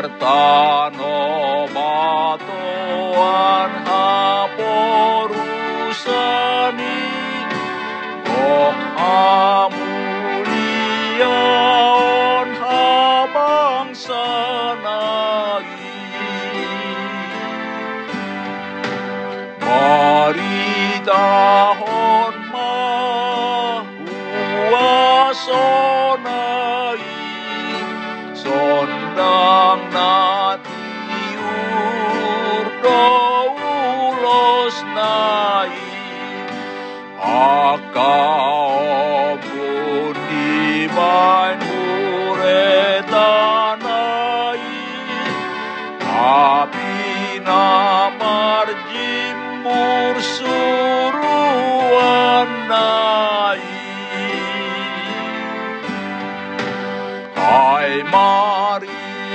Martano batoan haporusani Kok hamuliaon habang sanai Mari mahuasonai Sondang natiur doulos nai Akau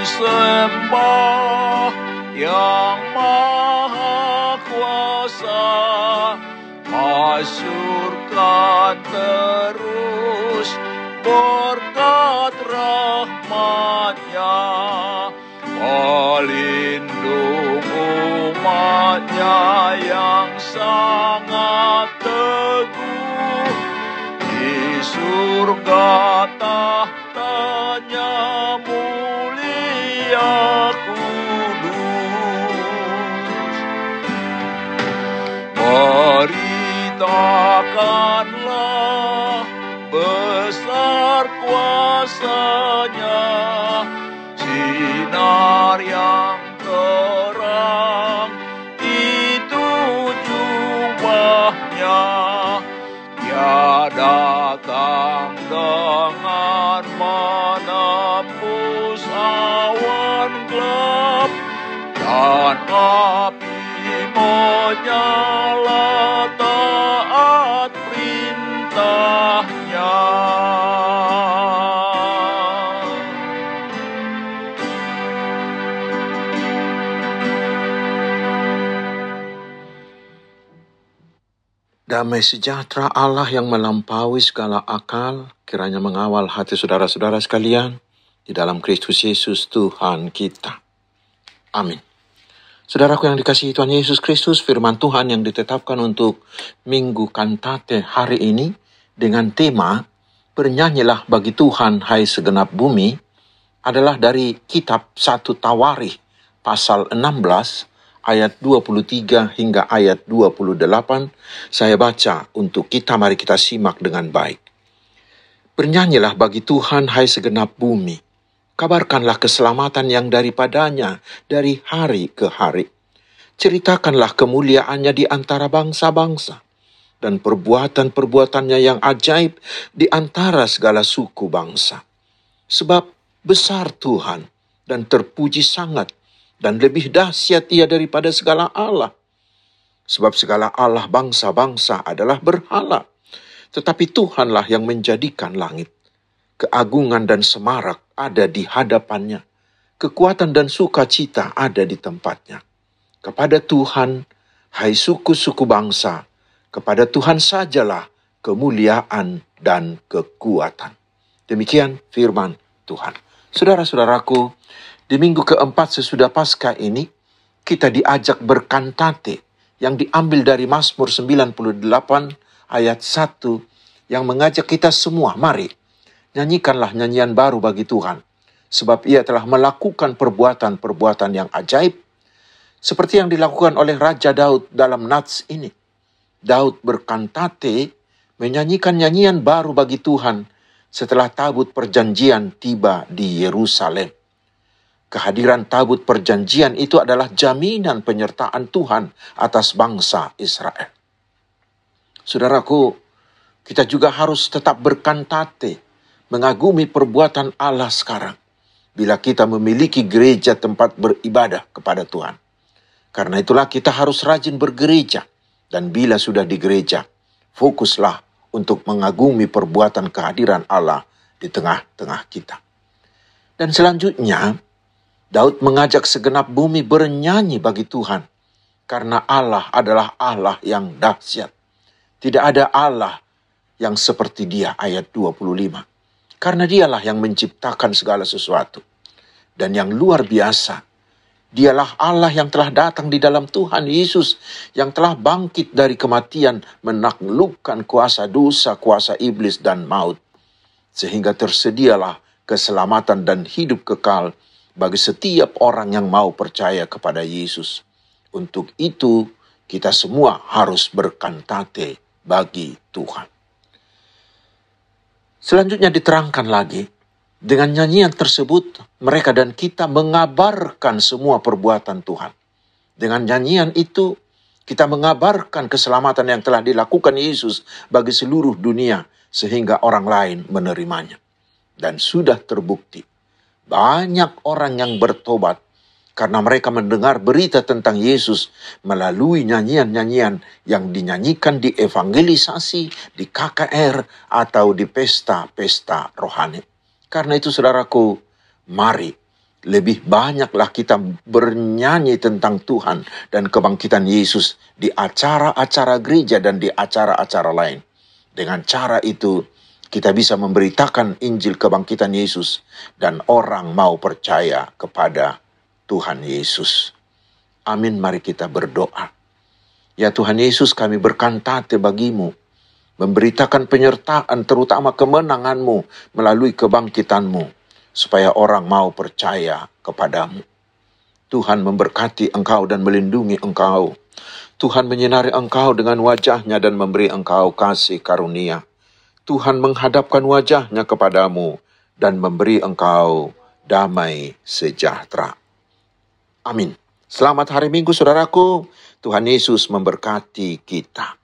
sembah yang maha kuasa. Hasyurkan terus berkat rahmatnya. Pelindung umatnya yang sangat teguh. Di surga tahtanya Beritakanlah besar kuasanya Sinar yang terang itu jubahnya. Dia datang dengan menembus awan gelap Dan api menyala Damai sejahtera Allah yang melampaui segala akal, kiranya mengawal hati saudara-saudara sekalian di dalam Kristus Yesus Tuhan kita. Amin. Saudaraku yang dikasihi Tuhan Yesus Kristus, firman Tuhan yang ditetapkan untuk Minggu Kantate hari ini dengan tema Bernyanyilah bagi Tuhan hai segenap bumi adalah dari kitab 1 Tawarikh pasal 16 ayat 23 hingga ayat 28 saya baca untuk kita mari kita simak dengan baik. Bernyanyilah bagi Tuhan hai segenap bumi. Kabarkanlah keselamatan yang daripadanya dari hari ke hari. Ceritakanlah kemuliaannya di antara bangsa-bangsa dan perbuatan-perbuatannya yang ajaib di antara segala suku bangsa. Sebab besar Tuhan dan terpuji sangat dan lebih dahsyat ia daripada segala Allah. Sebab segala Allah bangsa-bangsa adalah berhala, tetapi Tuhanlah yang menjadikan langit. Keagungan dan semarak ada di hadapannya. Kekuatan dan sukacita ada di tempatnya. Kepada Tuhan, hai suku-suku bangsa, kepada Tuhan sajalah kemuliaan dan kekuatan. Demikian firman Tuhan. Saudara-saudaraku, di minggu keempat sesudah Paskah ini, kita diajak berkantate yang diambil dari Mazmur 98 ayat 1 yang mengajak kita semua, mari nyanyikanlah nyanyian baru bagi Tuhan. Sebab ia telah melakukan perbuatan-perbuatan yang ajaib seperti yang dilakukan oleh Raja Daud dalam Nats ini. Daud berkantate menyanyikan nyanyian baru bagi Tuhan setelah tabut perjanjian tiba di Yerusalem. Kehadiran tabut perjanjian itu adalah jaminan penyertaan Tuhan atas bangsa Israel. Saudaraku, kita juga harus tetap berkantate, mengagumi perbuatan Allah sekarang. Bila kita memiliki gereja tempat beribadah kepada Tuhan. Karena itulah kita harus rajin bergereja. Dan bila sudah di gereja, fokuslah untuk mengagumi perbuatan kehadiran Allah di tengah-tengah kita. Dan selanjutnya, Daud mengajak segenap bumi bernyanyi bagi Tuhan, karena Allah adalah Allah yang dahsyat. Tidak ada Allah yang seperti dia, ayat 25. Karena dialah yang menciptakan segala sesuatu. Dan yang luar biasa, Dialah Allah yang telah datang di dalam Tuhan Yesus, yang telah bangkit dari kematian, menaklukkan kuasa dosa, kuasa iblis, dan maut. Sehingga tersedialah keselamatan dan hidup kekal bagi setiap orang yang mau percaya kepada Yesus. Untuk itu, kita semua harus berkantate bagi Tuhan. Selanjutnya diterangkan lagi, dengan nyanyian tersebut, mereka dan kita mengabarkan semua perbuatan Tuhan. Dengan nyanyian itu, kita mengabarkan keselamatan yang telah dilakukan Yesus bagi seluruh dunia, sehingga orang lain menerimanya. Dan sudah terbukti, banyak orang yang bertobat karena mereka mendengar berita tentang Yesus melalui nyanyian-nyanyian yang dinyanyikan di evangelisasi, di KKR, atau di pesta-pesta rohani. Karena itu saudaraku, mari lebih banyaklah kita bernyanyi tentang Tuhan dan kebangkitan Yesus di acara-acara gereja dan di acara-acara lain. Dengan cara itu, kita bisa memberitakan Injil kebangkitan Yesus dan orang mau percaya kepada Tuhan Yesus. Amin, mari kita berdoa. Ya Tuhan Yesus, kami berkantate bagimu memberitakan penyertaan terutama kemenanganmu melalui kebangkitanmu, supaya orang mau percaya kepadamu. Tuhan memberkati engkau dan melindungi engkau. Tuhan menyinari engkau dengan wajahnya dan memberi engkau kasih karunia. Tuhan menghadapkan wajahnya kepadamu dan memberi engkau damai sejahtera. Amin. Selamat hari Minggu, saudaraku. Tuhan Yesus memberkati kita.